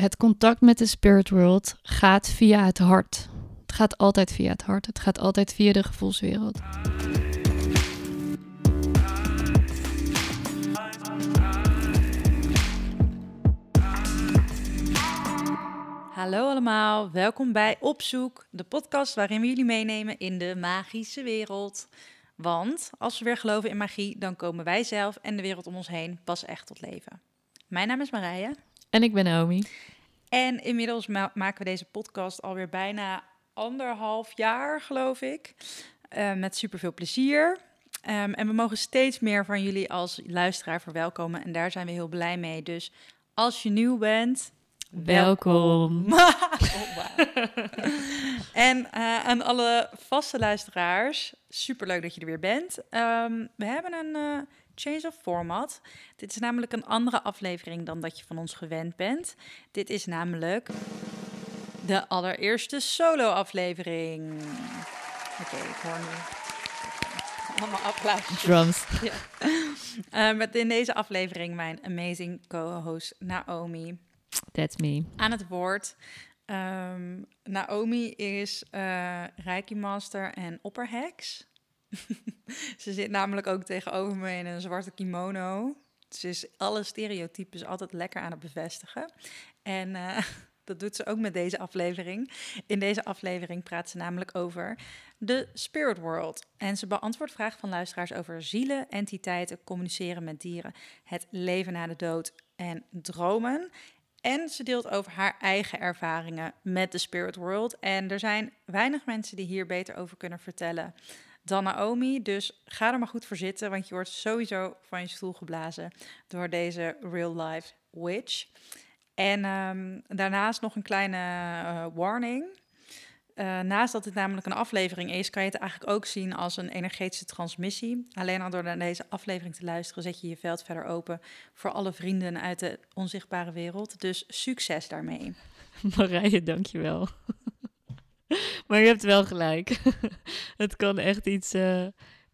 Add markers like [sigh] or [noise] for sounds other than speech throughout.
het contact met de spirit world gaat via het hart. Het gaat altijd via het hart. Het gaat altijd via de gevoelswereld. Hallo allemaal, welkom bij Opzoek, de podcast waarin we jullie meenemen in de magische wereld. Want als we weer geloven in magie, dan komen wij zelf en de wereld om ons heen pas echt tot leven. Mijn naam is Marije. En ik ben Naomi. En inmiddels maken we deze podcast alweer bijna anderhalf jaar, geloof ik. Uh, met superveel plezier. Um, en we mogen steeds meer van jullie als luisteraar verwelkomen. En daar zijn we heel blij mee. Dus als je nieuw bent, welkom. [laughs] oh, en uh, aan alle vaste luisteraars, superleuk dat je er weer bent. Um, we hebben een uh, change of format. Dit is namelijk een andere aflevering dan dat je van ons gewend bent. Dit is namelijk de allereerste solo-aflevering. Oké, ik hoor nu allemaal applausjes. Drums. [laughs] Ja. Uh, met in deze aflevering mijn amazing co-host Naomi. That's me. Aan het woord. Um, Naomi is uh, Reiki Master en opperheks. [laughs] ze zit namelijk ook tegenover me in een zwarte kimono. Ze is alle stereotypes altijd lekker aan het bevestigen. En uh, [laughs] dat doet ze ook met deze aflevering. In deze aflevering praat ze namelijk over de spirit world. En ze beantwoordt vragen van luisteraars over zielen, entiteiten, communiceren met dieren, het leven na de dood en dromen. En ze deelt over haar eigen ervaringen met de spirit world. En er zijn weinig mensen die hier beter over kunnen vertellen dan Naomi. Dus ga er maar goed voor zitten, want je wordt sowieso van je stoel geblazen door deze real life witch. En um, daarnaast nog een kleine uh, warning. Uh, naast dat dit namelijk een aflevering is, kan je het eigenlijk ook zien als een energetische transmissie. Alleen al door naar deze aflevering te luisteren, zet je je veld verder open voor alle vrienden uit de onzichtbare wereld. Dus succes daarmee. [laughs] Marije, dankjewel. [laughs] maar je hebt wel gelijk. [laughs] het kan echt iets uh,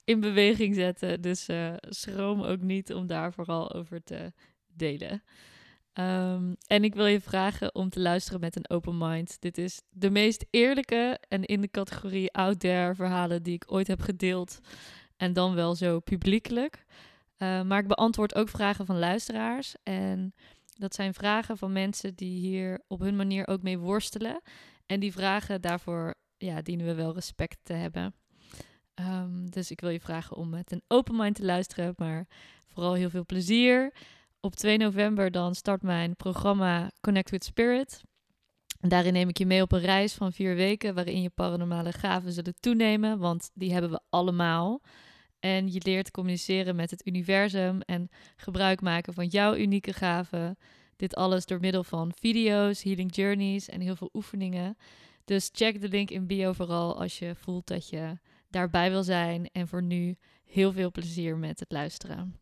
in beweging zetten. Dus uh, schroom ook niet om daar vooral over te delen. Um, en ik wil je vragen om te luisteren met een open mind. Dit is de meest eerlijke en in de categorie out there verhalen die ik ooit heb gedeeld. En dan wel zo publiekelijk. Uh, maar ik beantwoord ook vragen van luisteraars. En dat zijn vragen van mensen die hier op hun manier ook mee worstelen. En die vragen, daarvoor ja, dienen we wel respect te hebben. Um, dus ik wil je vragen om met een open mind te luisteren. Maar vooral heel veel plezier op 2 november dan start mijn programma Connect with Spirit. En daarin neem ik je mee op een reis van vier weken waarin je paranormale gaven zullen toenemen, want die hebben we allemaal. En je leert communiceren met het universum en gebruik maken van jouw unieke gaven. Dit alles door middel van video's, healing journeys en heel veel oefeningen. Dus check de link in bio vooral als je voelt dat je daarbij wil zijn. En voor nu heel veel plezier met het luisteren.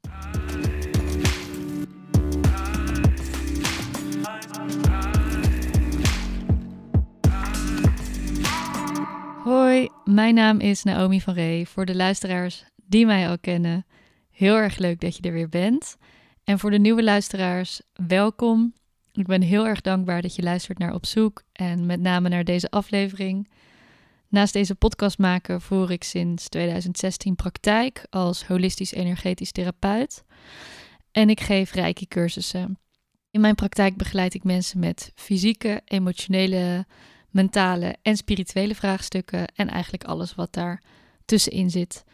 Hoi, mijn naam is Naomi van Ree. Voor de luisteraars die mij al kennen, heel erg leuk dat je er weer bent. En voor de nieuwe luisteraars, welkom. Ik ben heel erg dankbaar dat je luistert naar Op Zoek en met name naar deze aflevering. Naast deze podcast maken voer ik sinds 2016 praktijk als holistisch energetisch therapeut. En ik geef rijke cursussen. In mijn praktijk begeleid ik mensen met fysieke, emotionele, mentale en spirituele vraagstukken en eigenlijk alles wat daar tussenin zit.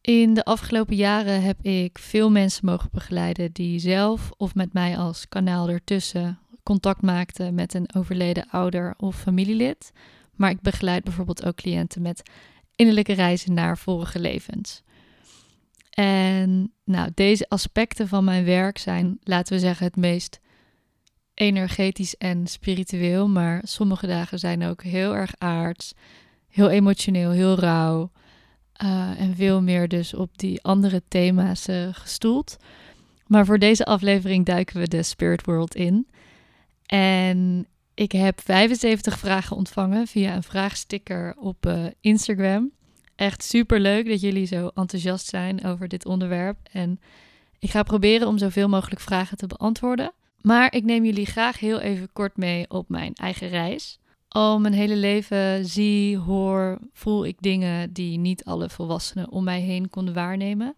In de afgelopen jaren heb ik veel mensen mogen begeleiden die zelf of met mij als kanaal ertussen contact maakten met een overleden ouder of familielid. Maar ik begeleid bijvoorbeeld ook cliënten met innerlijke reizen naar vorige levens. En nou, deze aspecten van mijn werk zijn, laten we zeggen, het meest energetisch en spiritueel. Maar sommige dagen zijn ook heel erg aards, heel emotioneel, heel rauw. Uh, en veel meer dus op die andere thema's uh, gestoeld. Maar voor deze aflevering duiken we de Spirit World in. En ik heb 75 vragen ontvangen via een vraagsticker op uh, Instagram. Echt super leuk dat jullie zo enthousiast zijn over dit onderwerp. En ik ga proberen om zoveel mogelijk vragen te beantwoorden. Maar ik neem jullie graag heel even kort mee op mijn eigen reis. Al mijn hele leven zie, hoor, voel ik dingen die niet alle volwassenen om mij heen konden waarnemen.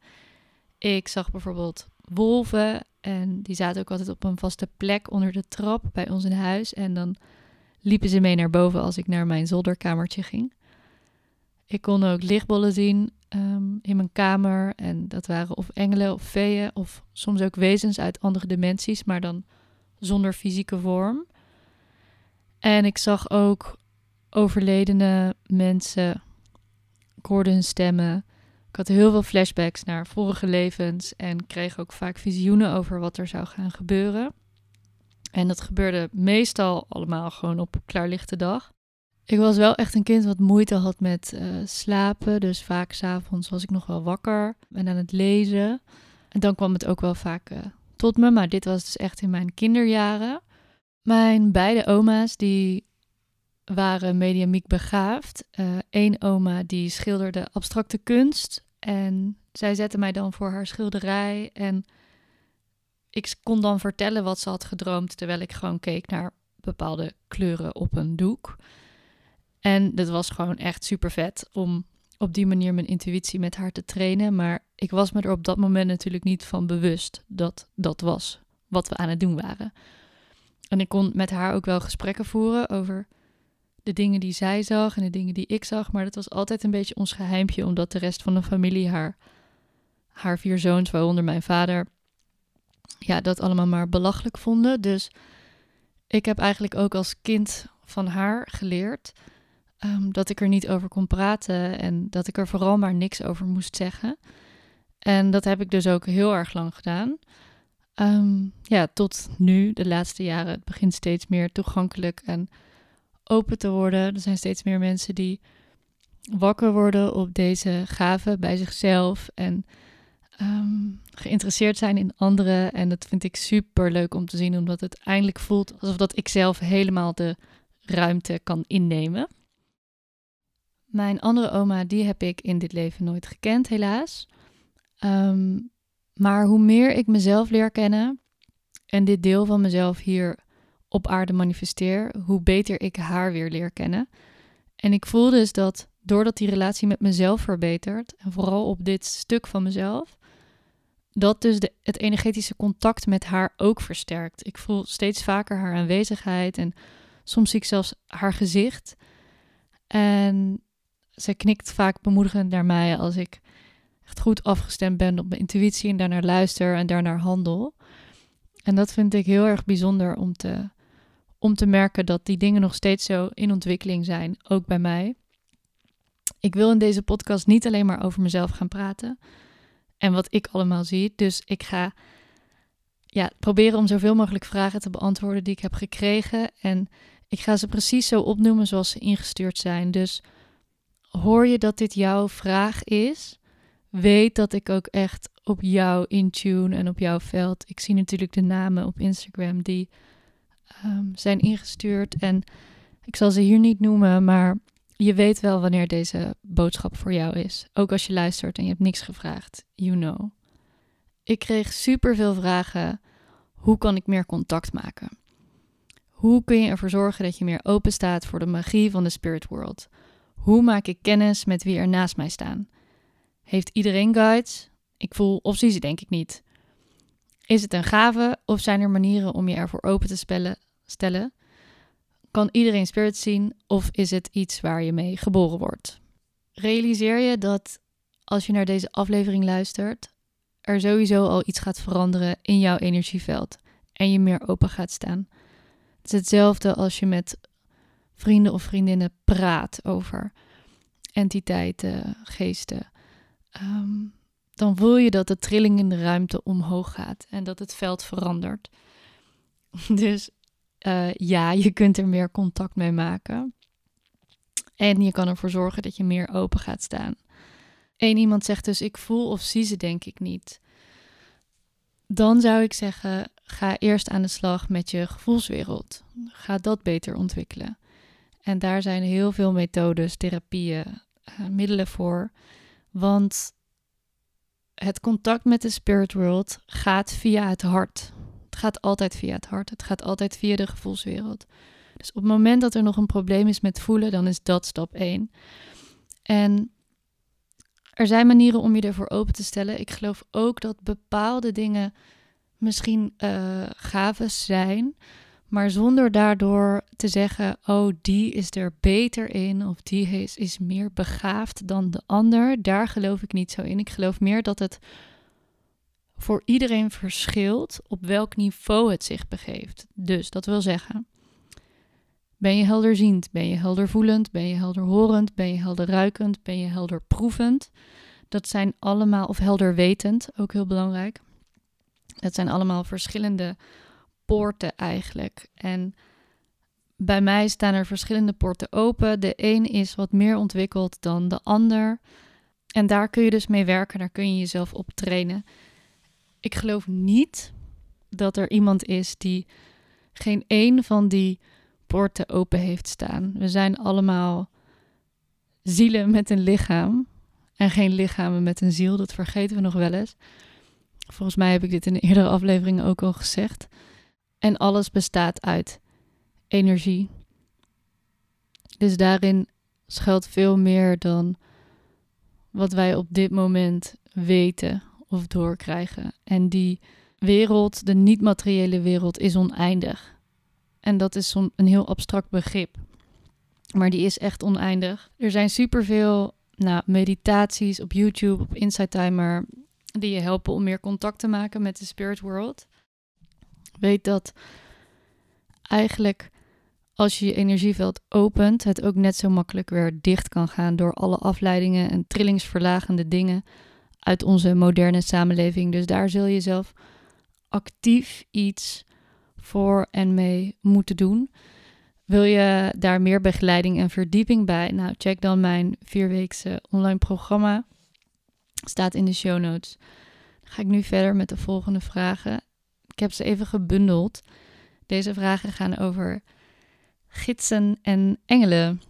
Ik zag bijvoorbeeld wolven en die zaten ook altijd op een vaste plek onder de trap bij ons in huis. En dan liepen ze mee naar boven als ik naar mijn zolderkamertje ging. Ik kon ook lichtbollen zien ehm, in mijn kamer. En dat waren of engelen of feeën of soms ook wezens uit andere dimensies, maar dan zonder fysieke vorm. En ik zag ook overledene mensen. Ik hoorde hun stemmen. Ik had heel veel flashbacks naar vorige levens en kreeg ook vaak visioenen over wat er zou gaan gebeuren. En dat gebeurde meestal allemaal gewoon op klaarlichte dag. Ik was wel echt een kind wat moeite had met uh, slapen. Dus vaak s'avonds was ik nog wel wakker en aan het lezen. En dan kwam het ook wel vaak uh, tot me. Maar dit was dus echt in mijn kinderjaren. Mijn beide oma's die waren mediamiek begaafd. Eén uh, oma die schilderde abstracte kunst. En zij zette mij dan voor haar schilderij. En ik kon dan vertellen wat ze had gedroomd. Terwijl ik gewoon keek naar bepaalde kleuren op een doek. En dat was gewoon echt super vet om op die manier mijn intuïtie met haar te trainen. Maar ik was me er op dat moment natuurlijk niet van bewust dat dat was wat we aan het doen waren. En ik kon met haar ook wel gesprekken voeren over de dingen die zij zag en de dingen die ik zag. Maar dat was altijd een beetje ons geheimpje, omdat de rest van de familie haar, haar vier zoons, waaronder mijn vader, ja, dat allemaal maar belachelijk vonden. Dus ik heb eigenlijk ook als kind van haar geleerd um, dat ik er niet over kon praten en dat ik er vooral maar niks over moest zeggen. En dat heb ik dus ook heel erg lang gedaan. Um, ja, tot nu, de laatste jaren, het begint steeds meer toegankelijk en open te worden. Er zijn steeds meer mensen die wakker worden op deze gaven bij zichzelf en um, geïnteresseerd zijn in anderen. En dat vind ik super leuk om te zien, omdat het eindelijk voelt alsof dat ik zelf helemaal de ruimte kan innemen. Mijn andere oma, die heb ik in dit leven nooit gekend, helaas. Um, maar hoe meer ik mezelf leer kennen en dit deel van mezelf hier op aarde manifesteer, hoe beter ik haar weer leer kennen. En ik voel dus dat doordat die relatie met mezelf verbetert, en vooral op dit stuk van mezelf, dat dus de, het energetische contact met haar ook versterkt. Ik voel steeds vaker haar aanwezigheid en soms zie ik zelfs haar gezicht. En zij knikt vaak bemoedigend naar mij als ik echt goed afgestemd ben op mijn intuïtie en daarnaar luister en daarnaar handel. En dat vind ik heel erg bijzonder om te, om te merken dat die dingen nog steeds zo in ontwikkeling zijn, ook bij mij. Ik wil in deze podcast niet alleen maar over mezelf gaan praten en wat ik allemaal zie. Dus ik ga ja, proberen om zoveel mogelijk vragen te beantwoorden die ik heb gekregen. En ik ga ze precies zo opnoemen zoals ze ingestuurd zijn. Dus hoor je dat dit jouw vraag is? Weet dat ik ook echt op jou intune en op jouw veld. Ik zie natuurlijk de namen op Instagram die um, zijn ingestuurd. En ik zal ze hier niet noemen, maar je weet wel wanneer deze boodschap voor jou is. Ook als je luistert en je hebt niks gevraagd. You know. Ik kreeg super veel vragen. Hoe kan ik meer contact maken? Hoe kun je ervoor zorgen dat je meer open staat voor de magie van de spirit world? Hoe maak ik kennis met wie er naast mij staan? Heeft iedereen guides? Ik voel of zie ze denk ik niet. Is het een gave of zijn er manieren om je ervoor open te stellen? Kan iedereen spirit zien of is het iets waar je mee geboren wordt? Realiseer je dat als je naar deze aflevering luistert, er sowieso al iets gaat veranderen in jouw energieveld en je meer open gaat staan. Het is hetzelfde als je met vrienden of vriendinnen praat over entiteiten, geesten. Ehm, dan voel je dat de trilling in de ruimte omhoog gaat en dat het veld verandert. [laughs] Dus uh, ja, je kunt er meer contact mee maken. En je kan ervoor zorgen dat je meer open gaat staan. Eén iemand zegt dus: Ik voel of zie ze, denk ik niet. Dan zou ik zeggen: ga eerst aan de slag met je gevoelswereld. Ga dat beter ontwikkelen. En daar zijn heel veel methodes, therapieën, uh, middelen voor. Want het contact met de spirit world gaat via het hart. Het gaat altijd via het hart. Het gaat altijd via de gevoelswereld. Dus op het moment dat er nog een probleem is met voelen, dan is dat stap 1. En er zijn manieren om je ervoor open te stellen. Ik geloof ook dat bepaalde dingen misschien uh, zijn, maar zonder daardoor te zeggen: oh, die is er beter in of die is, is meer begaafd dan de ander. Daar geloof ik niet zo in. Ik geloof meer dat het voor iedereen verschilt op welk niveau het zich begeeft. Dus dat wil zeggen. Ben je helderziend? Ben je heldervoelend? Ben je helderhorend? Ben je helderruikend? Ben je helderproevend? Dat zijn allemaal, of helderwetend, ook heel belangrijk. Dat zijn allemaal verschillende poorten eigenlijk. En bij mij staan er verschillende poorten open. De een is wat meer ontwikkeld dan de ander. En daar kun je dus mee werken, daar kun je jezelf op trainen. Ik geloof niet dat er iemand is die geen één van die poorten open heeft staan. We zijn allemaal zielen met een lichaam en geen lichamen met een ziel. Dat vergeten we nog wel eens. Volgens mij heb ik dit in eerdere aflevering ook al gezegd. En alles bestaat uit energie. Dus daarin schuilt veel meer dan wat wij op dit moment weten of doorkrijgen. En die wereld, de niet-materiële wereld, is oneindig. En dat is een heel abstract begrip. Maar die is echt oneindig. Er zijn superveel nou, meditaties op YouTube, op Inside Timer, die je helpen om meer contact te maken met de spirit world. Weet dat eigenlijk als je je energieveld opent, het ook net zo makkelijk weer dicht kan gaan door alle afleidingen en trillingsverlagende dingen uit onze moderne samenleving. Dus daar zul je zelf actief iets voor en mee moeten doen. Wil je daar meer begeleiding en verdieping bij? Nou, check dan mijn vierweekse online programma. Staat in de show notes. Dan ga ik nu verder met de volgende vragen. Ik heb ze even gebundeld. Deze vragen gaan over gidsen en engelen.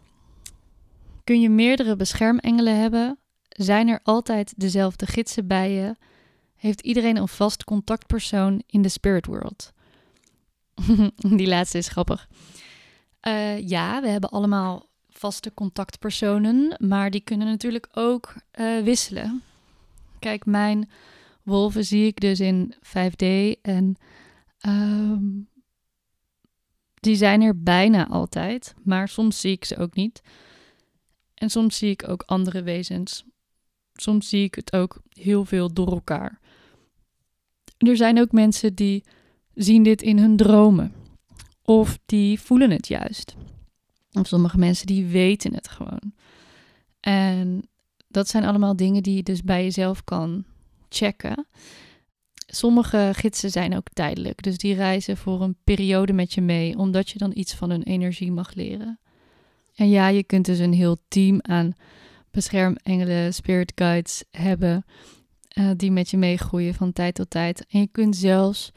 Kun je meerdere beschermengelen hebben? Zijn er altijd dezelfde gidsen bij je? Heeft iedereen een vast contactpersoon in de spirit world? [laughs] Die laatste is grappig. Uh, ja, we hebben allemaal vaste contactpersonen, maar die kunnen natuurlijk ook uh, wisselen. Kijk, mijn wolven zie ik dus in 5D en uh, die zijn er bijna altijd, maar soms zie ik ze ook niet. En soms zie ik ook andere wezens. Soms zie ik het ook heel veel door elkaar. Er zijn ook mensen die zien dit in hun dromen. Of die voelen het juist. Of sommige mensen die weten het gewoon. En dat zijn allemaal dingen die je dus bij jezelf kan checken. Sommige gidsen zijn ook tijdelijk, dus die reizen voor een periode met je mee, omdat je dan iets van hun energie mag leren. En ja, je kunt dus een heel team aan beschermengelen, spirit guides hebben, uh, die met je meegroeien van tijd tot tijd. En je kunt zelfs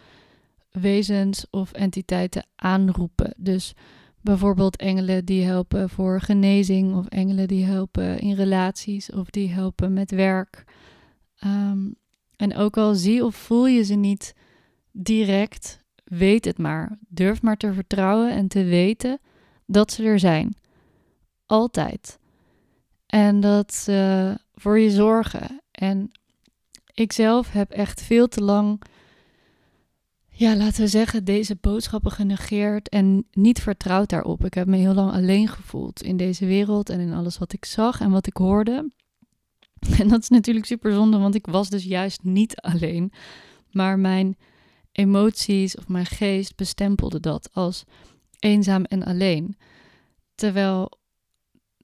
wezens of entiteiten aanroepen. Dus bijvoorbeeld engelen die helpen voor genezing, of engelen die helpen in relaties, of die helpen met werk. Ehm, en ook al zie of voel je ze niet direct, weet het maar. Durf maar te vertrouwen en te weten dat ze er zijn. Altijd. En dat ze voor je zorgen. En ik zelf heb echt veel te lang ja, laten we zeggen, deze boodschappen genegeerd en niet vertrouwd daarop. Ik heb me heel lang alleen gevoeld in deze wereld en in alles wat ik zag en wat ik hoorde. [laughs] En dat is natuurlijk super zonde, want ik was dus juist niet alleen. Maar mijn emoties of mijn geest bestempelde dat als eenzaam en alleen. Terwijl,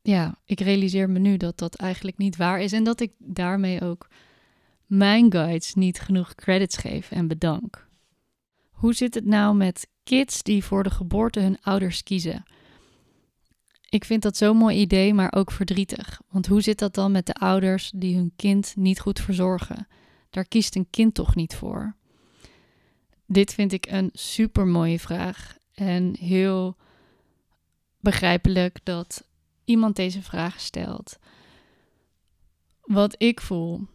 ja, ik realiseer me nu dat dat eigenlijk niet waar is en dat ik daarmee ook mijn guides niet genoeg credits geef en bedank. Hoe zit het nou met kids die voor de geboorte hun ouders kiezen? Ik vind dat zo'n mooi idee, maar ook verdrietig. Want hoe zit dat dan met de ouders die hun kind niet goed verzorgen? Daar kiest een kind toch niet voor? Dit vind ik een super mooie vraag en heel begrijpelijk dat iemand deze vraag stelt. Wat ik voel,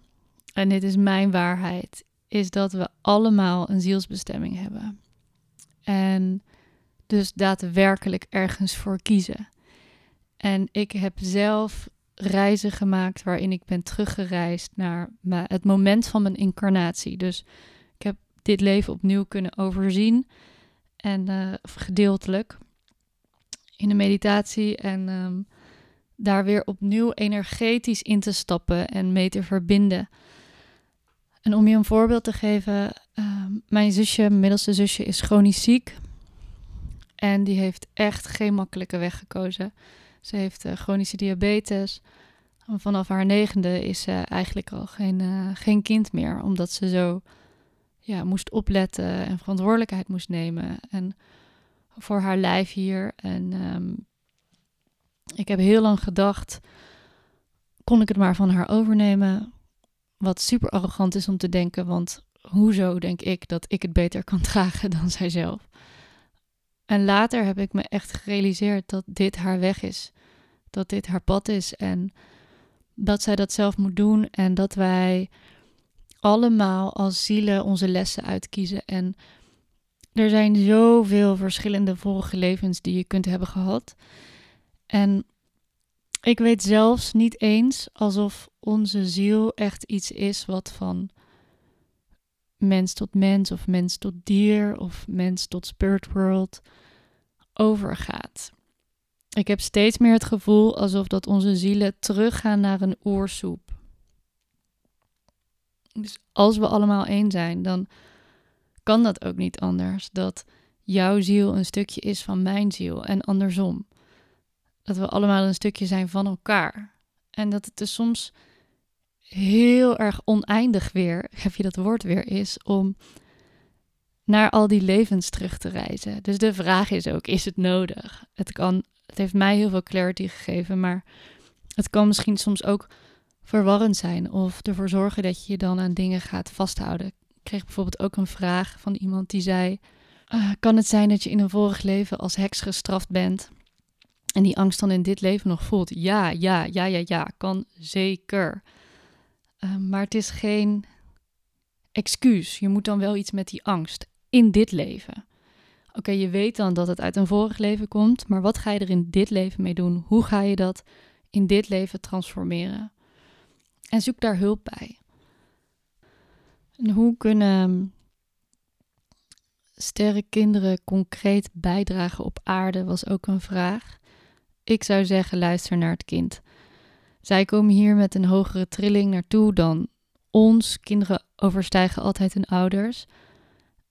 en dit is mijn waarheid, is dat we allemaal een zielsbestemming hebben. En dus daadwerkelijk ergens voor kiezen. En ik heb zelf reizen gemaakt waarin ik ben teruggereisd naar het moment van mijn incarnatie. Dus ik heb dit leven opnieuw kunnen overzien. En uh, gedeeltelijk in de meditatie. En ehm, daar weer opnieuw energetisch in te stappen en mee te verbinden. En om je een voorbeeld te geven, ehm, mijn zusje, mijn middelste zusje, is chronisch ziek. En die heeft echt geen makkelijke weg gekozen. Ze heeft uh, chronische diabetes. Vanaf haar negende is ze eigenlijk al geen, uh, geen kind meer, omdat ze zo ja, moest opletten en verantwoordelijkheid moest nemen. En voor haar lijf hier. En um, ik heb heel lang gedacht, kon ik het maar van haar overnemen? Wat super arrogant is om te denken, want hoezo denk ik dat ik het beter kan [laughs] dragen dan zijzelf? En later heb ik me echt gerealiseerd dat dit haar weg is. Dat dit haar pad is en dat zij dat zelf moet doen en dat wij allemaal als zielen onze lessen uitkiezen. En er zijn zoveel verschillende vorige levens die je kunt hebben gehad. En ik weet zelfs niet eens alsof onze ziel echt iets is wat van mens tot mens of mens tot dier of mens tot spirit world overgaat. Ik heb steeds meer het gevoel alsof dat onze zielen teruggaan naar een oersoep. Dus als we allemaal één zijn, dan kan dat ook niet anders. Dat jouw ziel een stukje is van mijn ziel en andersom. Dat we allemaal een stukje zijn van elkaar. En dat het dus soms heel erg oneindig weer, [laughs] heb je dat woord weer, is om naar al die levens terug te reizen. Dus de vraag is ook, is het nodig? Het, kan, het heeft mij heel veel clarity gegeven, maar het kan misschien soms ook verwarrend zijn of ervoor zorgen dat je je dan aan dingen gaat vasthouden. Ik kreeg bijvoorbeeld ook een vraag van iemand die zei: uh, Kan het zijn dat je in een vorig leven als heks gestraft bent en die angst dan in dit leven nog voelt? Ja, ja, ja, ja, ja, kan zeker. Uh, maar het is geen excuus. Je moet dan wel iets met die angst in dit leven. Oké, je weet dan dat het uit een vorig leven komt, maar wat ga je er in dit leven mee doen? Hoe ga je dat in dit leven transformeren? En zoek daar hulp bij. En hoe kunnen sterrenkinderen concreet bijdragen op aarde, was ook een vraag. Ik zou zeggen, luister naar het kind. Zij komen hier met een hogere trilling naartoe dan ons. Kinderen overstijgen altijd hun ouders.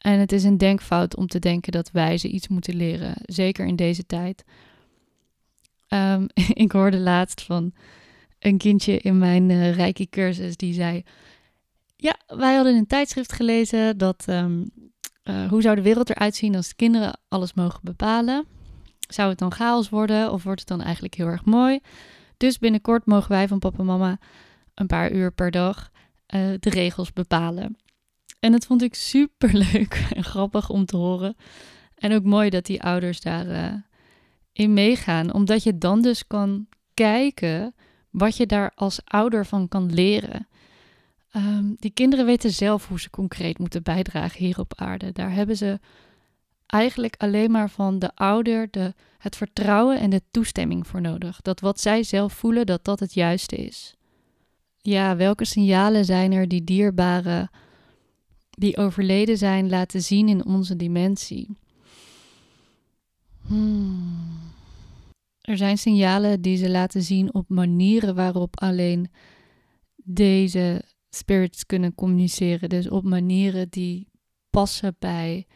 En het is een denkfout om te denken dat wij ze iets moeten leren, zeker in deze tijd. Um, [laughs] ik hoorde laatst van een kindje in mijn uh, eh, Rijke cursus die zei: Ja, wij hadden een tijdschrift gelezen dat um, uh, hoe zou de wereld eruit zien als kinderen alles mogen bepalen? Zou het dan chaos worden of wordt het dan eigenlijk heel erg mooi? Dus binnenkort mogen wij van papa en mama een paar uur per dag uh, de regels bepalen. En dat vond ik super leuk [laughs] en grappig om te horen. En ook mooi dat die ouders daarin uh, in meegaan, omdat je dan dus kan kijken wat je daar als ouder van kan leren. Um, die kinderen weten zelf hoe ze concreet moeten bijdragen hier op aarde. Daar hebben ze eigenlijk alleen maar van de ouder de, het vertrouwen en de toestemming voor nodig. Dat wat zij zelf voelen, dat dat het juiste is. Ja, welke signalen zijn er die dierbaren die overleden zijn laten zien in onze dimensie? Hmm. Er zijn signalen die ze laten zien op manieren waarop alleen deze spirits kunnen communiceren. Dus op manieren die passen bij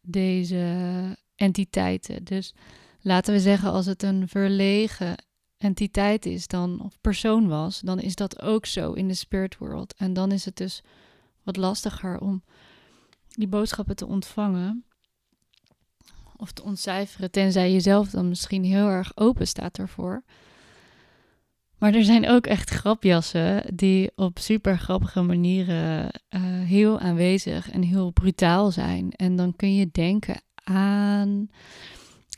deze entiteiten. Dus laten we zeggen, als het een verlegen entiteit is dan, of persoon was, dan is dat ook zo in de spirit world. En dan is het dus wat lastiger om die boodschappen te ontvangen of te ontcijferen, tenzij je zelf dan misschien heel erg open staat ervoor. Maar er zijn ook echt grapjassen die op super grappige manieren uh, heel aanwezig en heel brutaal zijn. En dan kun je denken aan.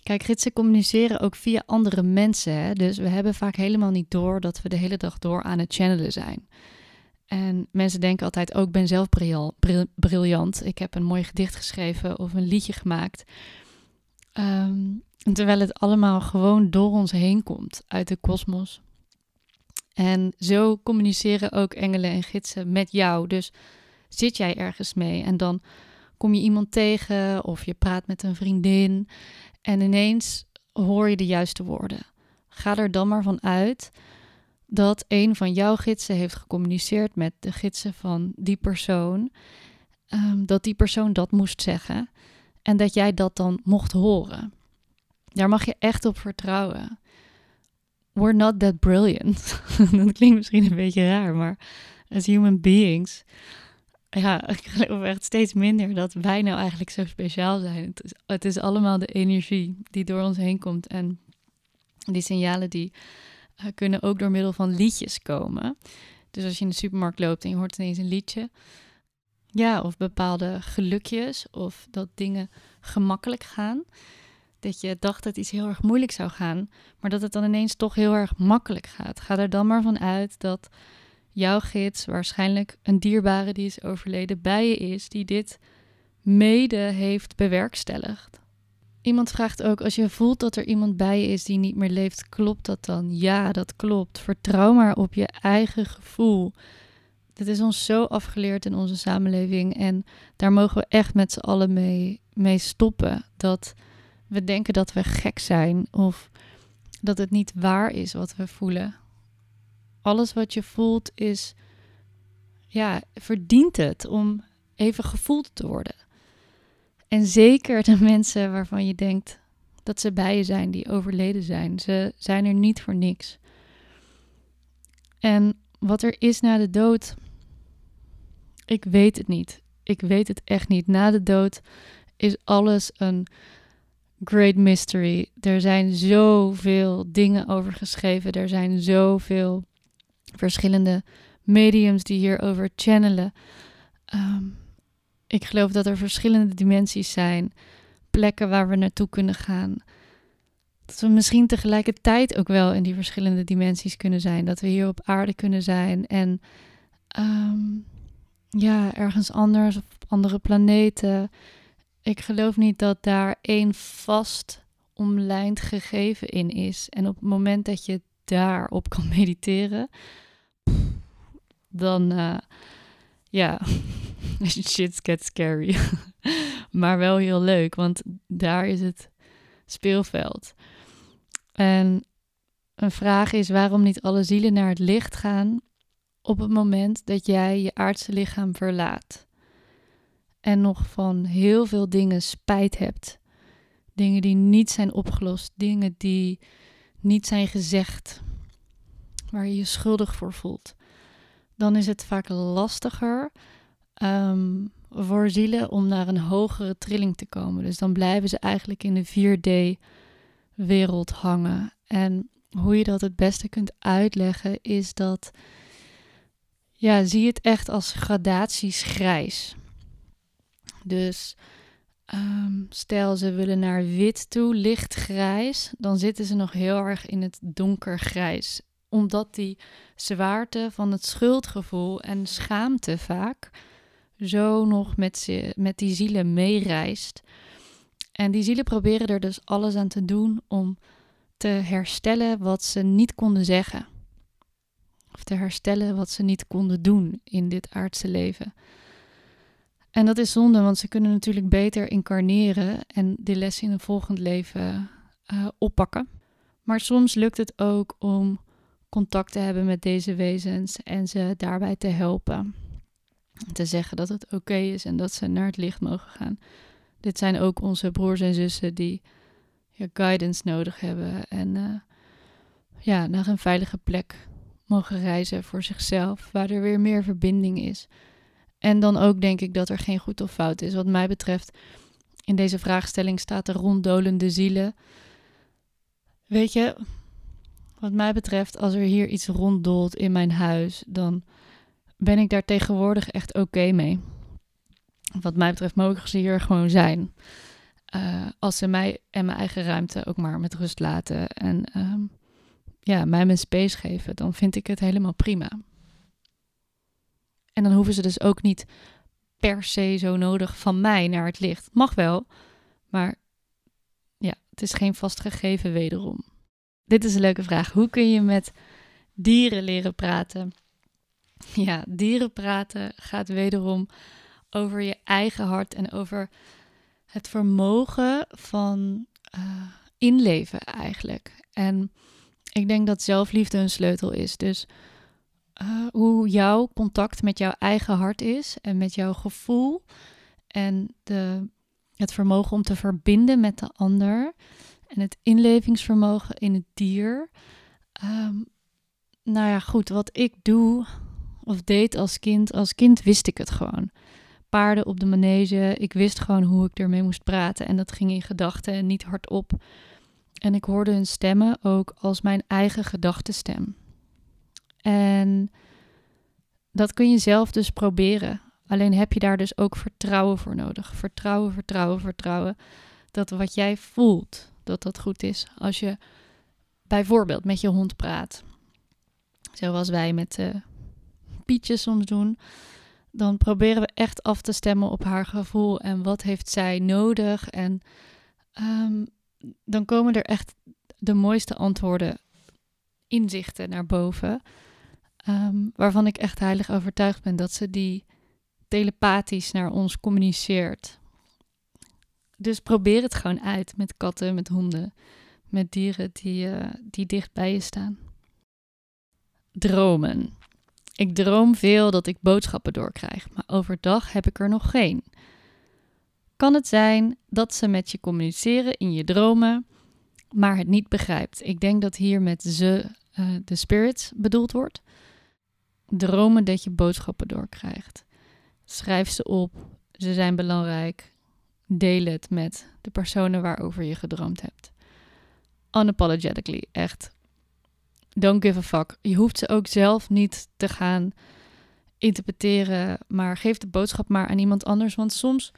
Kijk, gidsen communiceren ook via andere mensen. Hè? Dus we hebben vaak helemaal niet door dat we de hele dag door aan het channelen zijn. En mensen denken altijd ook, oh, ben zelf briljant. Ik heb een mooi gedicht geschreven of een liedje gemaakt. Ehm, terwijl het allemaal gewoon door ons heen komt uit de kosmos. En zo communiceren ook engelen en gidsen met jou. Dus zit jij ergens mee en dan kom je iemand tegen of je praat met een vriendin en ineens hoor je de juiste woorden. Ga er dan maar van uit dat een van jouw gidsen heeft gecommuniceerd met de gidsen van die persoon, ehm, dat die persoon dat moest zeggen en dat jij dat dan mocht horen. Daar mag je echt op vertrouwen. We're not that brilliant. [laughs] dat klinkt misschien een beetje raar, maar as human beings, ja, ik geloof echt steeds minder dat wij nou eigenlijk zo speciaal zijn. Het is, het is allemaal de energie die door ons heen komt en die signalen die uh, kunnen ook door middel van liedjes komen. Dus als je in de supermarkt loopt en je hoort ineens een liedje. Ja, of bepaalde gelukjes of dat dingen gemakkelijk gaan. Dat je dacht dat iets heel erg moeilijk zou gaan, maar dat het dan ineens toch heel erg makkelijk gaat. Ga er dan maar van uit dat jouw gids waarschijnlijk een dierbare die is overleden bij je is, die dit mede heeft bewerkstelligd. Iemand vraagt ook, als je voelt dat er iemand bij je is die niet meer leeft, klopt dat dan? Ja, dat klopt. Vertrouw maar op je eigen gevoel. Dit is ons zo afgeleerd in onze samenleving en daar mogen we echt met z'n allen mee, mee stoppen. Dat we denken dat we gek zijn of dat het niet waar is wat we voelen. Alles wat je voelt is, ja, verdient het om even gevoeld te worden. En zeker de [laughs] mensen waarvan je denkt dat ze bij je zijn, die overleden zijn. Ze zijn er niet voor niks. En wat er is na de dood, ik weet het niet. Ik weet het echt niet. Na de dood is alles een great mystery. Er zijn zoveel dingen over geschreven. Er zijn zoveel verschillende mediums die hierover channelen. Um, ik geloof dat er verschillende dimensies zijn, plekken waar we naartoe kunnen gaan. Dat we misschien tegelijkertijd ook wel in die verschillende dimensies kunnen zijn. Dat we hier op aarde kunnen zijn en ehm, ja, ergens anders op andere planeten. Ik geloof niet dat daar één vast omlijnd gegeven in is. En op het moment dat je daarop kan mediteren, dan uh, ja, [laughs] [laughs] shit gets scary. [laughs] maar wel heel leuk, want daar is het speelveld. En een vraag is waarom niet alle zielen naar het licht gaan op het moment dat jij je aardse lichaam verlaat. En nog van heel veel dingen spijt hebt. Dingen die niet zijn opgelost, dingen die niet zijn gezegd, waar je je schuldig voor voelt. Dan is het vaak lastiger um, voor zielen om naar een hogere trilling te komen. Dus dan blijven ze eigenlijk in de 4D-wereld hangen. En hoe je dat het beste kunt uitleggen is dat, ja, zie het echt als gradaties grijs. Dus um, stel ze willen naar wit toe, licht grijs, dan zitten ze nog heel erg in het donkergrijs. Omdat die zwaarte van het schuldgevoel en schaamte vaak zo nog met, ze, met die zielen meereist. En die zielen proberen er dus alles aan te doen om te herstellen wat ze niet konden zeggen. Of te herstellen wat ze niet konden doen in dit aardse leven. En dat is zonde, want ze kunnen natuurlijk beter incarneren en de les in een volgend leven uh, oppakken. Maar soms lukt het ook om contact te hebben met deze wezens en ze daarbij te helpen te zeggen dat het oké is en dat ze naar het licht mogen gaan. Dit zijn ook onze broers en zussen die ja, guidance nodig hebben en uh, ja, naar een veilige plek mogen reizen voor zichzelf, waar er weer meer verbinding is. En dan ook denk ik dat er geen goed of fout is. Wat mij betreft, in deze vraagstelling staat er ronddolende zielen. Weet je, wat mij betreft, als er hier iets ronddolt in mijn huis, dan ben ik daar tegenwoordig echt oké mee. Wat mij betreft mogen ze hier gewoon zijn. Uh, als ze mij en mijn eigen ruimte ook maar met rust laten en um, ja, mij mijn space geven, dan vind ik het helemaal prima. En dan hoeven ze dus ook niet per se zo nodig van mij naar het licht. Mag wel, maar ja, het is geen vastgegeven wederom. Dit is een leuke vraag. Hoe kun je met dieren leren praten? Ja, dieren praten gaat wederom over je eigen hart en over het vermogen van uh, inleven eigenlijk. En ik denk dat zelfliefde een sleutel is. Dus uh, hoe jouw contact met jouw eigen hart is en met jouw gevoel en de, het vermogen om te verbinden met de ander en het inlevingsvermogen in het dier. Um, nou ja, goed, wat ik doe of deed als kind, als kind wist ik het gewoon. Paarden op de manege, ik wist gewoon hoe ik ermee moest praten en dat ging in gedachten en niet hardop. En ik hoorde hun stemmen ook als mijn eigen gedachtenstem. En dat kun je zelf dus proberen. Alleen heb je daar dus ook vertrouwen voor nodig. Vertrouwen, vertrouwen, vertrouwen. Dat wat jij voelt, dat dat goed is. Als je bijvoorbeeld met je hond praat. Zoals wij met uh, Pietje soms doen. Dan proberen we echt af te stemmen op haar gevoel. En wat heeft zij nodig? En um, dan komen er echt de mooiste antwoorden, inzichten naar boven. Um, waarvan ik echt heilig overtuigd ben dat ze die telepathisch naar ons communiceert. Dus probeer het gewoon uit met katten, met honden, met dieren die, uh, die dicht bij je staan. Dromen. Ik droom veel dat ik boodschappen doorkrijg, maar overdag heb ik er nog geen. Kan het zijn dat ze met je communiceren in je dromen, maar het niet begrijpt? Ik denk dat hier met ze uh, de spirits bedoeld wordt. Dromen dat je boodschappen doorkrijgt. Schrijf ze op. Ze zijn belangrijk. Deel het met de personen waarover je gedroomd hebt. Unapologetically, echt. Don't give a fuck. Je hoeft ze ook zelf niet te gaan interpreteren, maar geef de boodschap maar aan iemand anders. Want soms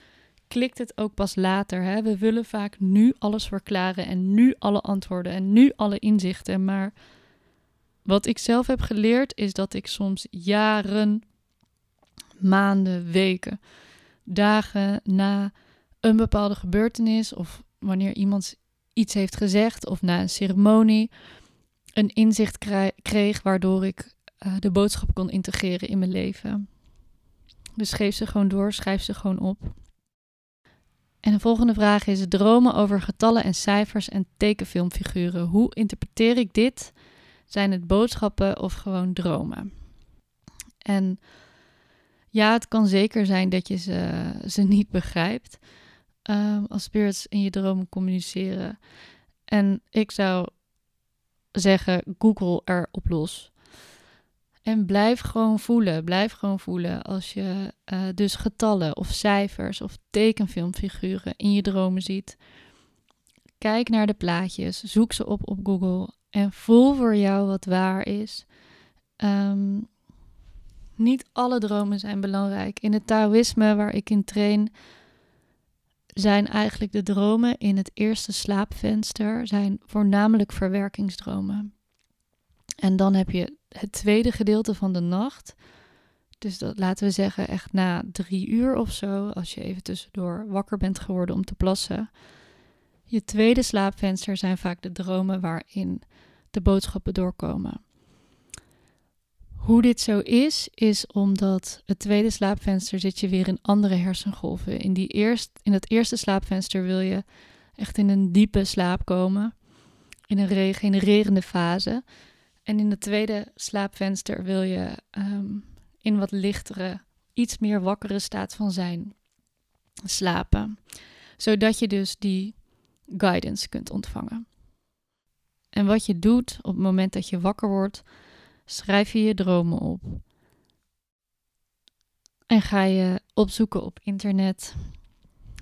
klikt het ook pas later. Hè? We willen vaak nu alles verklaren en nu alle antwoorden en nu alle inzichten. Maar wat ik zelf heb geleerd is dat ik soms jaren, maanden, weken, dagen na een bepaalde gebeurtenis of wanneer iemand iets heeft gezegd of na een ceremonie een inzicht kreeg waardoor ik uh, de boodschap kon integreren in mijn leven. Dus geef ze gewoon door, schrijf ze gewoon op. En de volgende vraag is: dromen over getallen en cijfers en tekenfilmfiguren. Hoe interpreteer ik dit? Zijn het boodschappen of gewoon dromen? En ja, het kan zeker zijn dat je ze, ze niet begrijpt. Um, als spirits in je dromen communiceren. En ik zou zeggen: Google erop los. En blijf gewoon voelen. Blijf gewoon voelen als je uh, dus getallen of cijfers of tekenfilmfiguren in je dromen ziet. Kijk naar de plaatjes, zoek ze op op Google en voel voor jou wat waar is. Um, niet alle dromen zijn belangrijk. In het Taoïsme waar ik in train, zijn eigenlijk de dromen in het eerste slaapvenster zijn voornamelijk verwerkingsdromen. En dan heb je het tweede gedeelte van de nacht. Dus dat laten we zeggen echt na drie uur of zo, als je even tussendoor wakker bent geworden om te plassen. Je tweede slaapvenster zijn vaak de dromen waarin de boodschappen doorkomen. Hoe dit zo is, is omdat het tweede slaapvenster zit je weer in andere hersengolven. In, die eerst, in het eerste slaapvenster wil je echt in een diepe slaap komen, in een regenererende fase. En in het tweede slaapvenster wil je um, in wat lichtere, iets meer wakkere staat van zijn slapen. Zodat je dus die guidance kunt ontvangen. En wat je doet op het moment dat je wakker wordt, schrijf je je dromen op. En ga je opzoeken op internet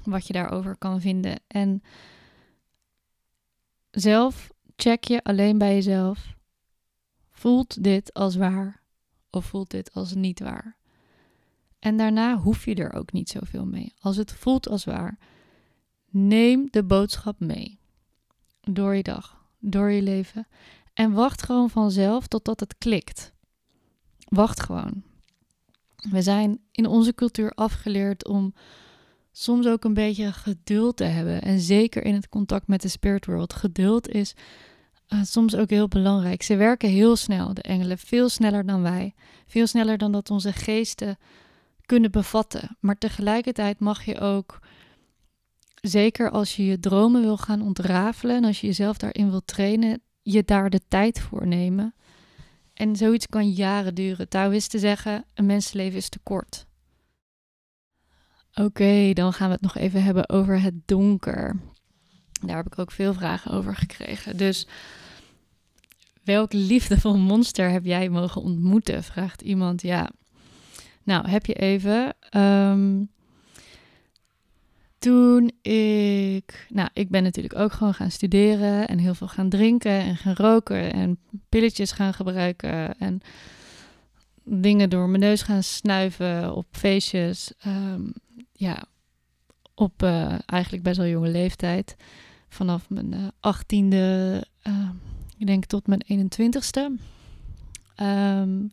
wat je daarover kan vinden. En zelf check je alleen bij jezelf Voelt dit als waar of voelt dit als niet waar? En daarna hoef je er ook niet zoveel mee. Als het voelt als waar, neem de boodschap mee. Door je dag, door je leven. En wacht gewoon vanzelf totdat het klikt. Wacht gewoon. We zijn in onze cultuur afgeleerd om soms ook een beetje geduld te hebben. En zeker in het contact met de spirit world. Geduld is uh, soms ook heel belangrijk. Ze werken heel snel, de engelen, veel sneller dan wij. Veel sneller dan dat onze geesten kunnen bevatten. Maar tegelijkertijd mag je ook, zeker als je je dromen wil gaan ontrafelen en als je jezelf daarin wil trainen, je daar de tijd voor nemen. En zoiets kan jaren duren. Taoïsten zeggen, een mensenleven is te kort. Oké, dan gaan we het nog even hebben over het donker. Daar heb ik ook veel vragen over gekregen. Dus welk liefdevol monster heb jij mogen ontmoeten? Vraagt iemand. Ja, nou heb je even. Ehm, toen ik, nou, ik ben natuurlijk ook gewoon gaan studeren en heel veel gaan drinken en gaan roken en pilletjes gaan gebruiken en dingen door mijn neus gaan snuiven op feestjes. Ehm, ja, op uh, eigenlijk best wel jonge leeftijd. Vanaf mijn uh, achttiende, uh, ik denk tot mijn 21ste. Um,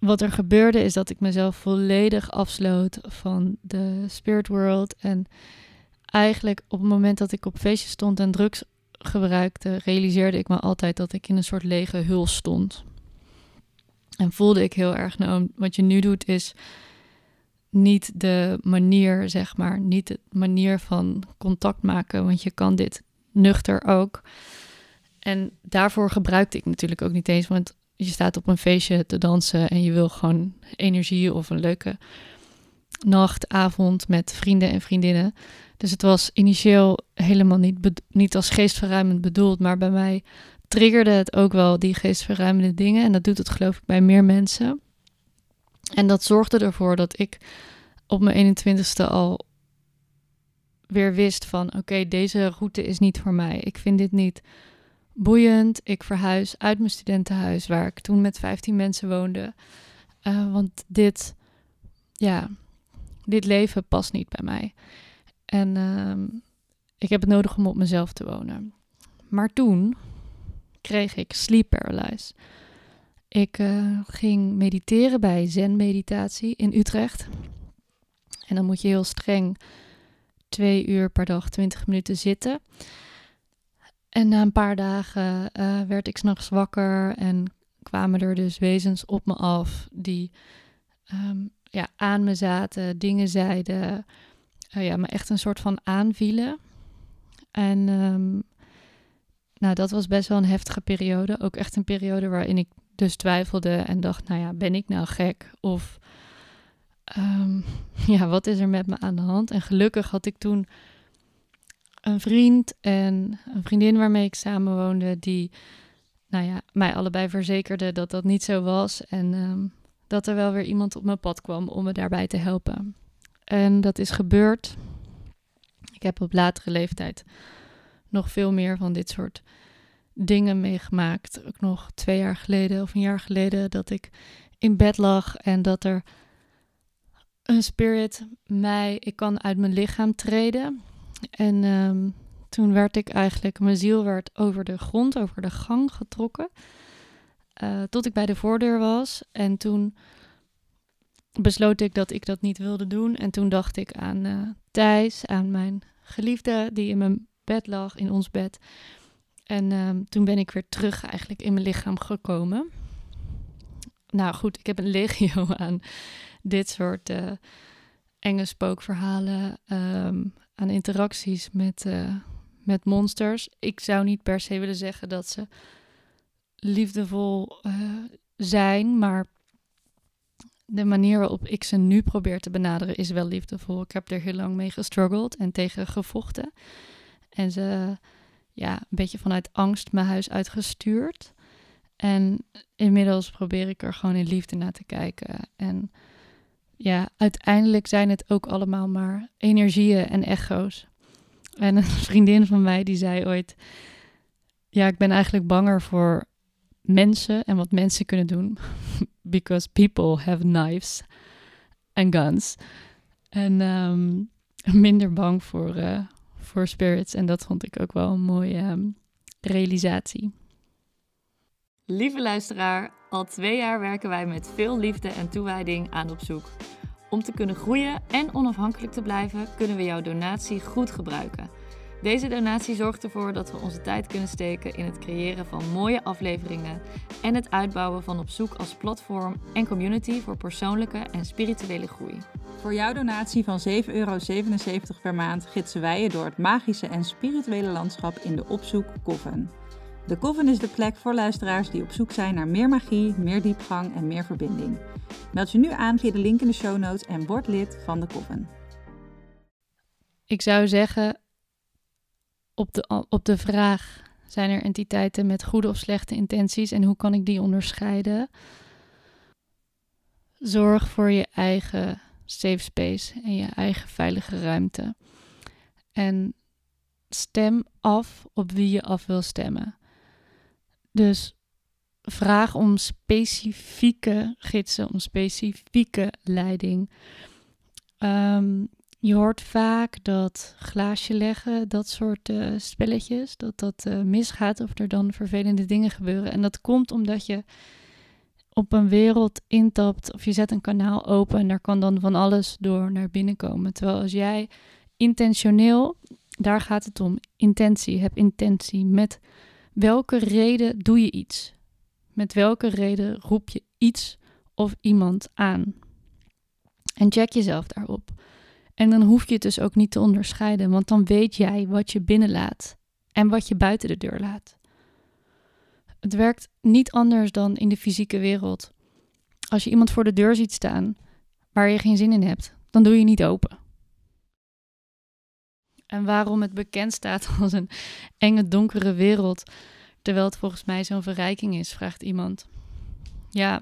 wat er gebeurde is dat ik mezelf volledig afsloot van de spirit world. En eigenlijk op het moment dat ik op feestjes stond en drugs gebruikte, realiseerde ik me altijd dat ik in een soort lege huls stond. En voelde ik heel erg, nou, wat je nu doet is niet de manier, zeg maar, niet de manier van contact maken, want je kan dit nuchter ook. En daarvoor gebruikte ik natuurlijk ook niet eens, want je staat op een feestje te dansen en je wil gewoon energie of een leuke nacht, avond met vrienden en vriendinnen. Dus het was initieel helemaal niet, niet als geestverruimend bedoeld, maar bij mij triggerde het ook wel die geestverruimende dingen. En dat doet het geloof ik bij meer mensen. En dat zorgde ervoor dat ik op mijn 21ste al weer wist van oké, deze route is niet voor mij. Ik vind dit niet boeiend. Ik verhuis uit mijn studentenhuis, waar ik toen met 15 mensen woonde. Uh, want dit, ja, dit leven past niet bij mij. En uh, ik heb het nodig om op mezelf te wonen. Maar toen kreeg ik sleep paralysis. Ik uh, ging mediteren bij Zen Meditatie in Utrecht. En dan moet je heel streng twee uur per dag, 20 minuten zitten. En na een paar dagen uh, werd ik s'nachts wakker en kwamen er dus wezens op me af die um, ja, aan me zaten, dingen zeiden, uh, ja, me echt een soort van aanvielen. En um, nou, dat was best wel een heftige periode. Ook echt een periode waarin ik dus twijfelde en dacht, nou ja, ben ik nou gek? Of um, [laughs] ja, wat is er met me aan de hand? En gelukkig had ik toen een vriend en een vriendin waarmee ik samenwoonde, die nou ja, mij allebei verzekerde dat dat niet zo was. En um, dat er wel weer iemand op mijn pad kwam om me daarbij te helpen. En dat is gebeurd. Ik heb op latere leeftijd nog veel meer van dit soort dingen meegemaakt. Ook nog twee jaar geleden of een jaar geleden dat ik in bed lag en dat er een spirit mij, ik kan uit mijn lichaam treden. En um, toen werd ik eigenlijk, mijn ziel werd over de grond, over de gang getrokken. Uh, tot ik bij de voordeur was. En toen besloot ik dat ik dat niet wilde doen. En toen dacht ik aan uh, Thijs, aan mijn geliefde, die in mijn bed lag, in ons bed. En um, toen ben ik weer terug eigenlijk in mijn lichaam gekomen. Nou goed, ik heb een legio [laughs] aan dit soort uh, enge spookverhalen. Um, aan interacties met, uh, met monsters. Ik zou niet per se willen zeggen dat ze liefdevol uh, zijn, maar de manier waarop ik ze nu probeer te benaderen is wel liefdevol. Ik heb er heel lang mee gestruggeld en tegen gevochten. En ze, ja, een beetje vanuit angst mijn huis uitgestuurd. En inmiddels probeer ik er gewoon in liefde naar te kijken. En ja, uiteindelijk zijn het ook allemaal maar energieën en echo's. En een [laughs] vriendin van mij die zei ooit: Ja, ik ben eigenlijk banger voor mensen en wat mensen kunnen doen. [laughs] Because people have knives and guns. En um, minder bang voor, uh, voor spirits. En dat vond ik ook wel een mooie um, realisatie. Lieve luisteraar, Al twee jaar werken wij met veel liefde en toewijding aan op zoek. Om te kunnen groeien en onafhankelijk te blijven, kunnen we jouw donatie goed gebruiken. Deze donatie zorgt ervoor dat we onze tijd kunnen steken in het creëren van mooie afleveringen en het uitbouwen van op zoek als platform en community voor persoonlijke en spirituele groei. Voor jouw donatie van 7,77 euro per maand gidsen wij je door het magische en spirituele landschap in de Opzoek Coven. De Coven is de plek voor luisteraars die op zoek zijn naar meer magie, meer diepgang en meer verbinding. Meld je nu aan via de link in de show notes en word lid van de Coven. Ik zou zeggen, op de, op de vraag: zijn er entiteiten met goede of slechte intenties en hoe kan ik die onderscheiden? Zorg voor je eigen safe space en je eigen veilige ruimte. En stem af op wie je af wil stemmen. Dus vraag om specifieke gidsen, om specifieke leiding. Um, je hoort vaak dat glaasje leggen, dat soort uh, spelletjes, dat dat uh, misgaat of er dan vervelende dingen gebeuren. En dat komt omdat je op een wereld intapt of je zet een kanaal open en daar kan dan van alles door naar binnen komen. Terwijl als jij intentioneel, daar gaat het om, intentie, heb intentie. Met welke reden doe je iets? Met welke reden roep je iets of iemand aan? En check jezelf daarop. En dan hoef je het dus ook niet te onderscheiden, want dan weet jij wat je binnenlaat en wat je buiten de deur laat. Het werkt niet anders dan in de fysieke wereld. Als je iemand voor de deur ziet staan waar je geen zin in hebt, dan doe je niet open. En waarom het bekend staat [laughs] als een enge, donkere wereld, terwijl het volgens mij zo'n verrijking is, vraagt iemand. Ja,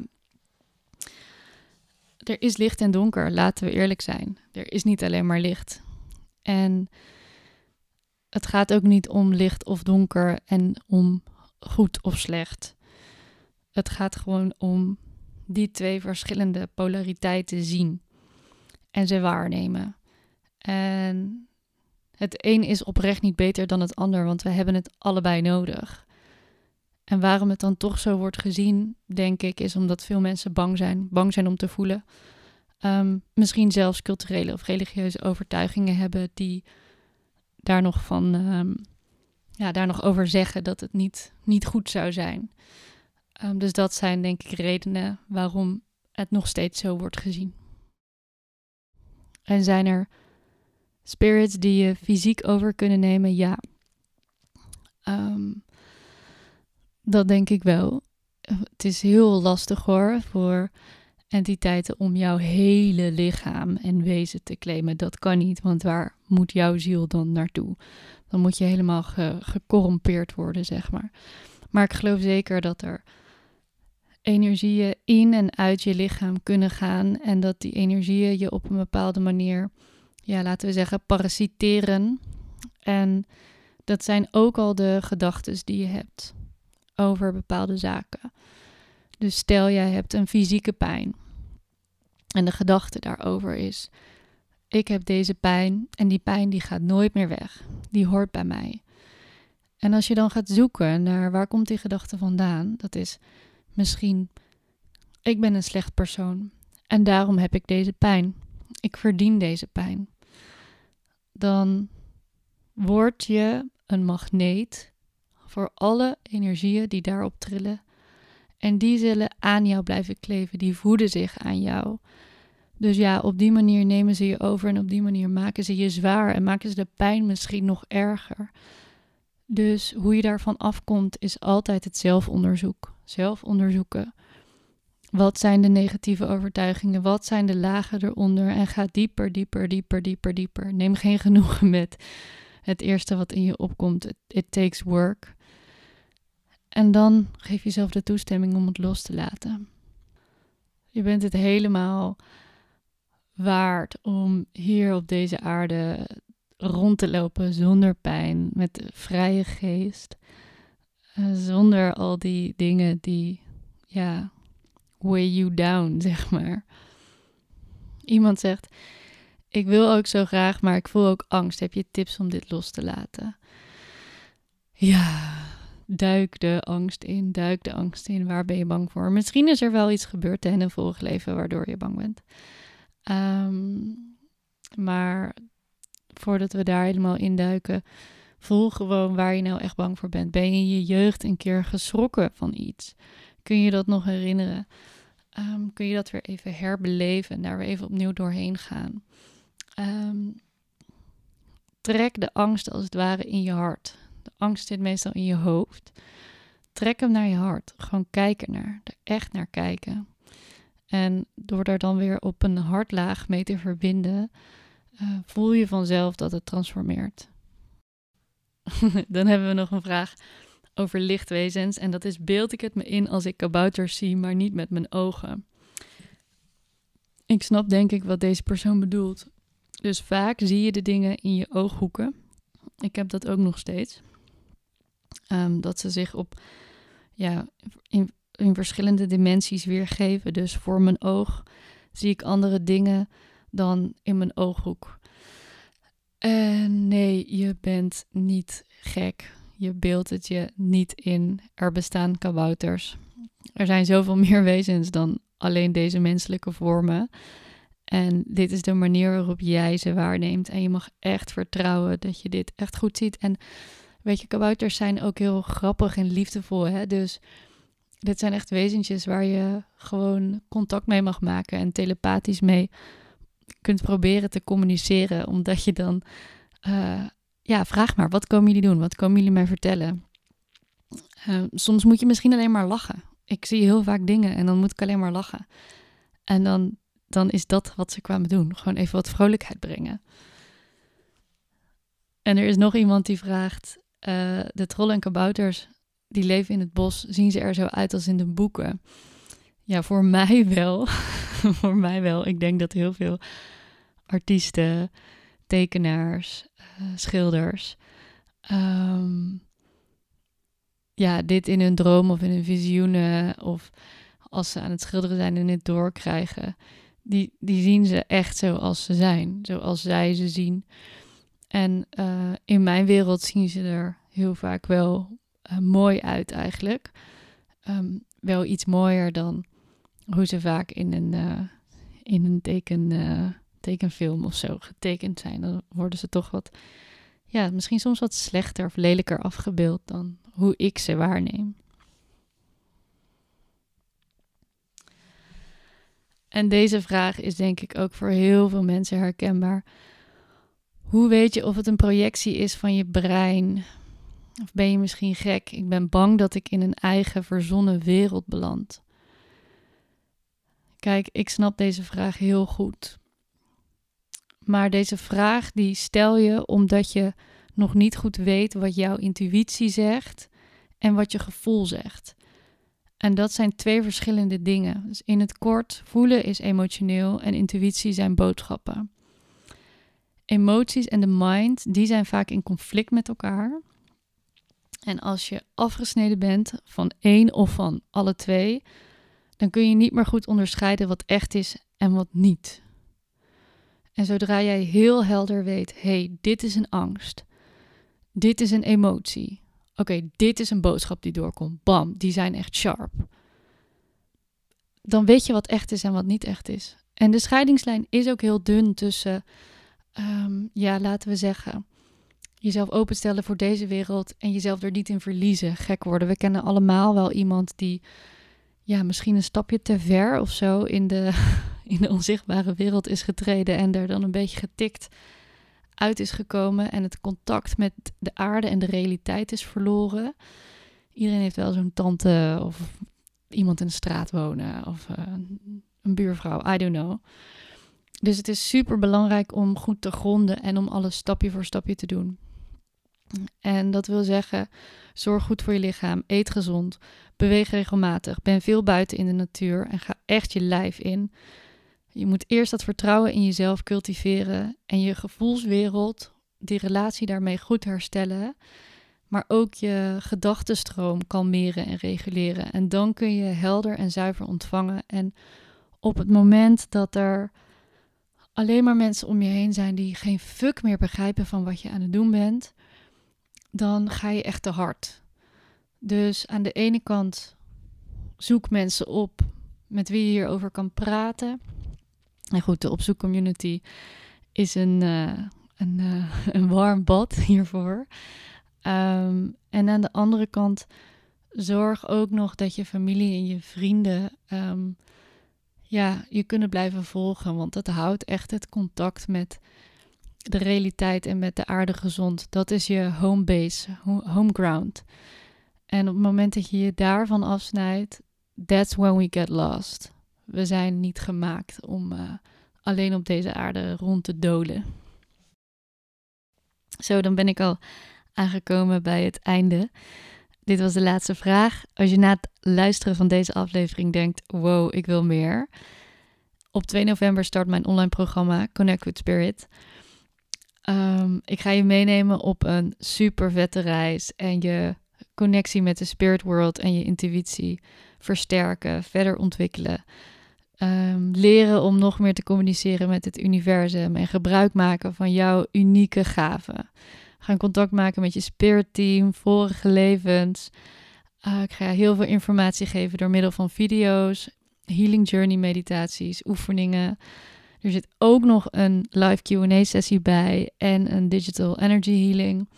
er is licht en donker, laten we eerlijk zijn. Er is niet alleen maar licht. En het gaat ook niet om licht of donker en om goed of slecht. Het gaat gewoon om die twee verschillende polariteiten zien en ze waarnemen. En het een is oprecht niet beter dan het ander, want we hebben het allebei nodig. En waarom het dan toch zo wordt gezien, denk ik, is omdat veel mensen bang zijn. Bang zijn om te voelen. Um, misschien zelfs culturele of religieuze overtuigingen hebben die daar nog van, um, ja, daar nog over zeggen dat het niet, niet goed zou zijn. Um, dus dat zijn denk ik redenen waarom het nog steeds zo wordt gezien. En zijn er spirits die je fysiek over kunnen nemen? Ja. Um, dat denk ik wel. Het is heel lastig hoor voor entiteiten om jouw hele lichaam en wezen te claimen. Dat kan niet, want waar moet jouw ziel dan naartoe? Dan moet je helemaal ge gecorrumpeerd worden, zeg maar. Maar ik geloof zeker dat er energieën in en uit je lichaam kunnen gaan en dat die energieën je op een bepaalde manier, ja, laten we zeggen, parasiteren. En dat zijn ook al de gedachten die je hebt over bepaalde zaken. Dus stel jij hebt een fysieke pijn en de gedachte daarover is: ik heb deze pijn en die pijn die gaat nooit meer weg. Die hoort bij mij. En als je dan gaat zoeken naar waar komt die gedachte vandaan, dat is misschien ik ben een slecht persoon en daarom heb ik deze pijn. Ik verdien deze pijn. Dan word je een magneet voor alle energieën die daarop trillen. En die zullen aan jou blijven kleven, die voeden zich aan jou. Dus ja, op die manier nemen ze je over en op die manier maken ze je zwaar en maken ze de pijn misschien nog erger. Dus hoe je daarvan afkomt is altijd het zelfonderzoek. Zelf onderzoeken. Wat zijn de negatieve overtuigingen? Wat zijn de lagen eronder? En ga dieper, dieper, dieper, dieper, dieper. Neem geen genoegen met het eerste wat in je opkomt. It, takes work. En dan geef jezelf de toestemming om het los te laten. Je bent het helemaal waard om hier op deze aarde rond te lopen zonder pijn, met vrije geest, uh, zonder al die dingen die, ja, weigh you down, [laughs] zeg maar. Iemand zegt: Ik wil ook zo graag, maar ik voel ook angst. Heb je tips om dit los te laten? Ja, duik de angst in, duik de angst in. Waar ben je bang voor? Misschien is er wel iets gebeurd in een vorig leven waardoor je bang bent. Ehm, maar voordat we daar helemaal induiken, voel gewoon waar je nou echt bang voor bent. Ben je in je jeugd een keer geschrokken van iets? Kun je dat nog herinneren? Ehm, kun je dat weer even herbeleven en daar weer even opnieuw doorheen gaan? Ehm, trek de angst als het ware in je hart. De angst zit meestal in je hoofd. Trek hem naar je hart. Gewoon kijken naar. Er echt naar kijken. En door daar dan weer op een hartlaag mee te verbinden, uh, voel je vanzelf dat het transformeert. [laughs] dan hebben we nog een vraag over lichtwezens. En dat is: beeld ik het me in als ik kabouters zie, maar niet met mijn ogen? Ik snap denk ik wat deze persoon bedoelt. Dus vaak zie je de dingen in je ooghoeken. Ik heb dat ook nog steeds. Ehm, dat ze zich op, ja, in, in verschillende dimensies weergeven. Dus voor mijn oog zie ik andere dingen dan in mijn ooghoek. En nee, je bent niet gek. Je beeldt het je niet in. Er bestaan kabouters. Er zijn zoveel [laughs] meer wezens dan alleen deze menselijke vormen. En dit is de manier waarop jij ze waarneemt. En je mag echt vertrouwen dat je dit echt goed ziet. En weet je, kabouters zijn ook heel grappig en liefdevol. Hè? Dus dit zijn echt wezentjes waar je gewoon contact mee mag maken en telepathisch mee kunt proberen te communiceren. Omdat je dan, uh, ja, vraag maar, wat komen jullie doen? Wat komen jullie mij vertellen? Uh, soms moet je misschien alleen maar lachen. Ik zie heel vaak dingen en dan moet ik alleen maar lachen. En dan dan is dat wat ze kwamen doen. Gewoon even wat vrolijkheid brengen. En er is nog iemand die vraagt: uh, de trollen en kabouters die leven in het bos, zien ze er zo uit als in de boeken? Ja, voor [laughs] mij wel. voor mij wel. Ik denk dat heel veel artiesten, tekenaars, schilders. Um, ja, dit in hun droom of in hun visioenen of als ze aan het schilderen zijn en het doorkrijgen die, die zien ze echt zoals ze zijn, zoals zij ze zien. En uh, in mijn wereld zien ze er heel vaak wel uh, mooi uit eigenlijk. Um, wel iets mooier dan hoe ze vaak in een, uh, in een teken, tekenfilm of zo getekend zijn. Dan worden ze toch wat, ja, misschien soms wat slechter of lelijker afgebeeld dan hoe ik ze waarneem. En deze vraag is denk ik ook voor heel veel mensen herkenbaar. Hoe weet je of het een projectie is van je brein? Of ben je misschien gek? Ik ben bang dat ik in een eigen verzonnen wereld beland. Kijk, ik snap deze vraag heel goed. Maar deze vraag die stel je omdat je nog niet goed weet wat jouw intuïtie zegt en wat je gevoel zegt. En dat zijn twee verschillende dingen. Dus in het kort, voelen is emotioneel en intuïtie zijn boodschappen. Emoties en de mind, die zijn vaak in conflict met elkaar. En als je afgesneden bent van één of van alle twee, dan kun je niet meer goed onderscheiden wat echt is en wat niet. En zodra jij heel helder weet, hé, hey, dit is een angst, dit is een emotie, Oké, dit is een boodschap die doorkomt. Bam, die zijn echt sharp. Dan weet je wat echt is en wat niet echt is. En de scheidingslijn is ook heel dun tussen, ehm, ja, laten we zeggen, jezelf openstellen voor deze wereld en jezelf er niet in verliezen, gek worden. We kennen allemaal wel iemand die, ja, misschien een stapje te ver of zo in de, [laughs] in de onzichtbare wereld is getreden en er dan een beetje getikt uit is gekomen en het contact met de aarde en de realiteit is verloren. Iedereen heeft wel zo'n tante of iemand in de straat wonen of uh, een buurvrouw, I don't know. Dus het is super belangrijk om goed te gronden en om alles stapje voor stapje te doen. En dat wil zeggen, zorg goed voor je lichaam, eet gezond, beweeg regelmatig, ben veel buiten in de natuur en ga echt je lijf in. Je moet eerst dat vertrouwen in jezelf cultiveren en je gevoelswereld, die relatie daarmee goed herstellen, maar ook je gedachtenstroom kalmeren en reguleren. En dan kun je helder en zuiver ontvangen. En op het moment dat er alleen maar mensen om je heen zijn die geen fuck meer begrijpen van wat je aan het doen bent, dan ga je echt te hard. Dus aan de ene kant zoek mensen op met wie je hierover kan praten. En goed, de opzoekcommunity is een, uh, een, uh, [laughs] een warm bad [laughs] hiervoor. Um, en aan de andere kant, zorg ook nog dat je familie en je vrienden um, ja, je kunnen blijven volgen. Want dat houdt echt het contact met de realiteit en met de aarde gezond. Dat is je home base, home ground. En op het moment dat je je daarvan afsnijdt, that's when we get lost. We zijn niet gemaakt om uh, alleen op deze aarde rond te dolen. Zo, dan ben ik al aangekomen bij het einde. Dit was de laatste vraag. Als je na het luisteren van deze aflevering denkt: wow, ik wil meer. Op 2 november start mijn online programma Connect with Spirit. Um, ik ga je meenemen op een super vette reis en je connectie met de spirit world en je intuïtie versterken, verder ontwikkelen. Um, leren om nog meer te communiceren met het universum en gebruik maken van jouw unieke gaven. Ga contact maken met je spirit team, vorige levens. Uh, ik ga heel veel informatie geven door middel van video's, healing journey meditaties, oefeningen. Er zit ook nog een live Q&A sessie bij en een digital energy healing.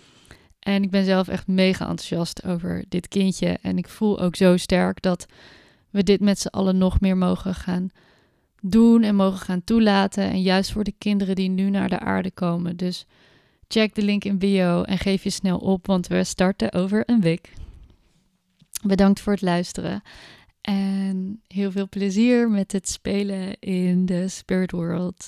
En ik ben zelf echt mega enthousiast over dit kindje. En ik voel ook zo sterk dat we dit met z'n allen nog meer mogen gaan doen en mogen gaan toelaten. En juist voor de kinderen die nu naar de aarde komen. Dus check de link in bio en geef je snel op, want we starten over een week. Bedankt voor het luisteren. En heel veel plezier met het spelen in de Spirit World.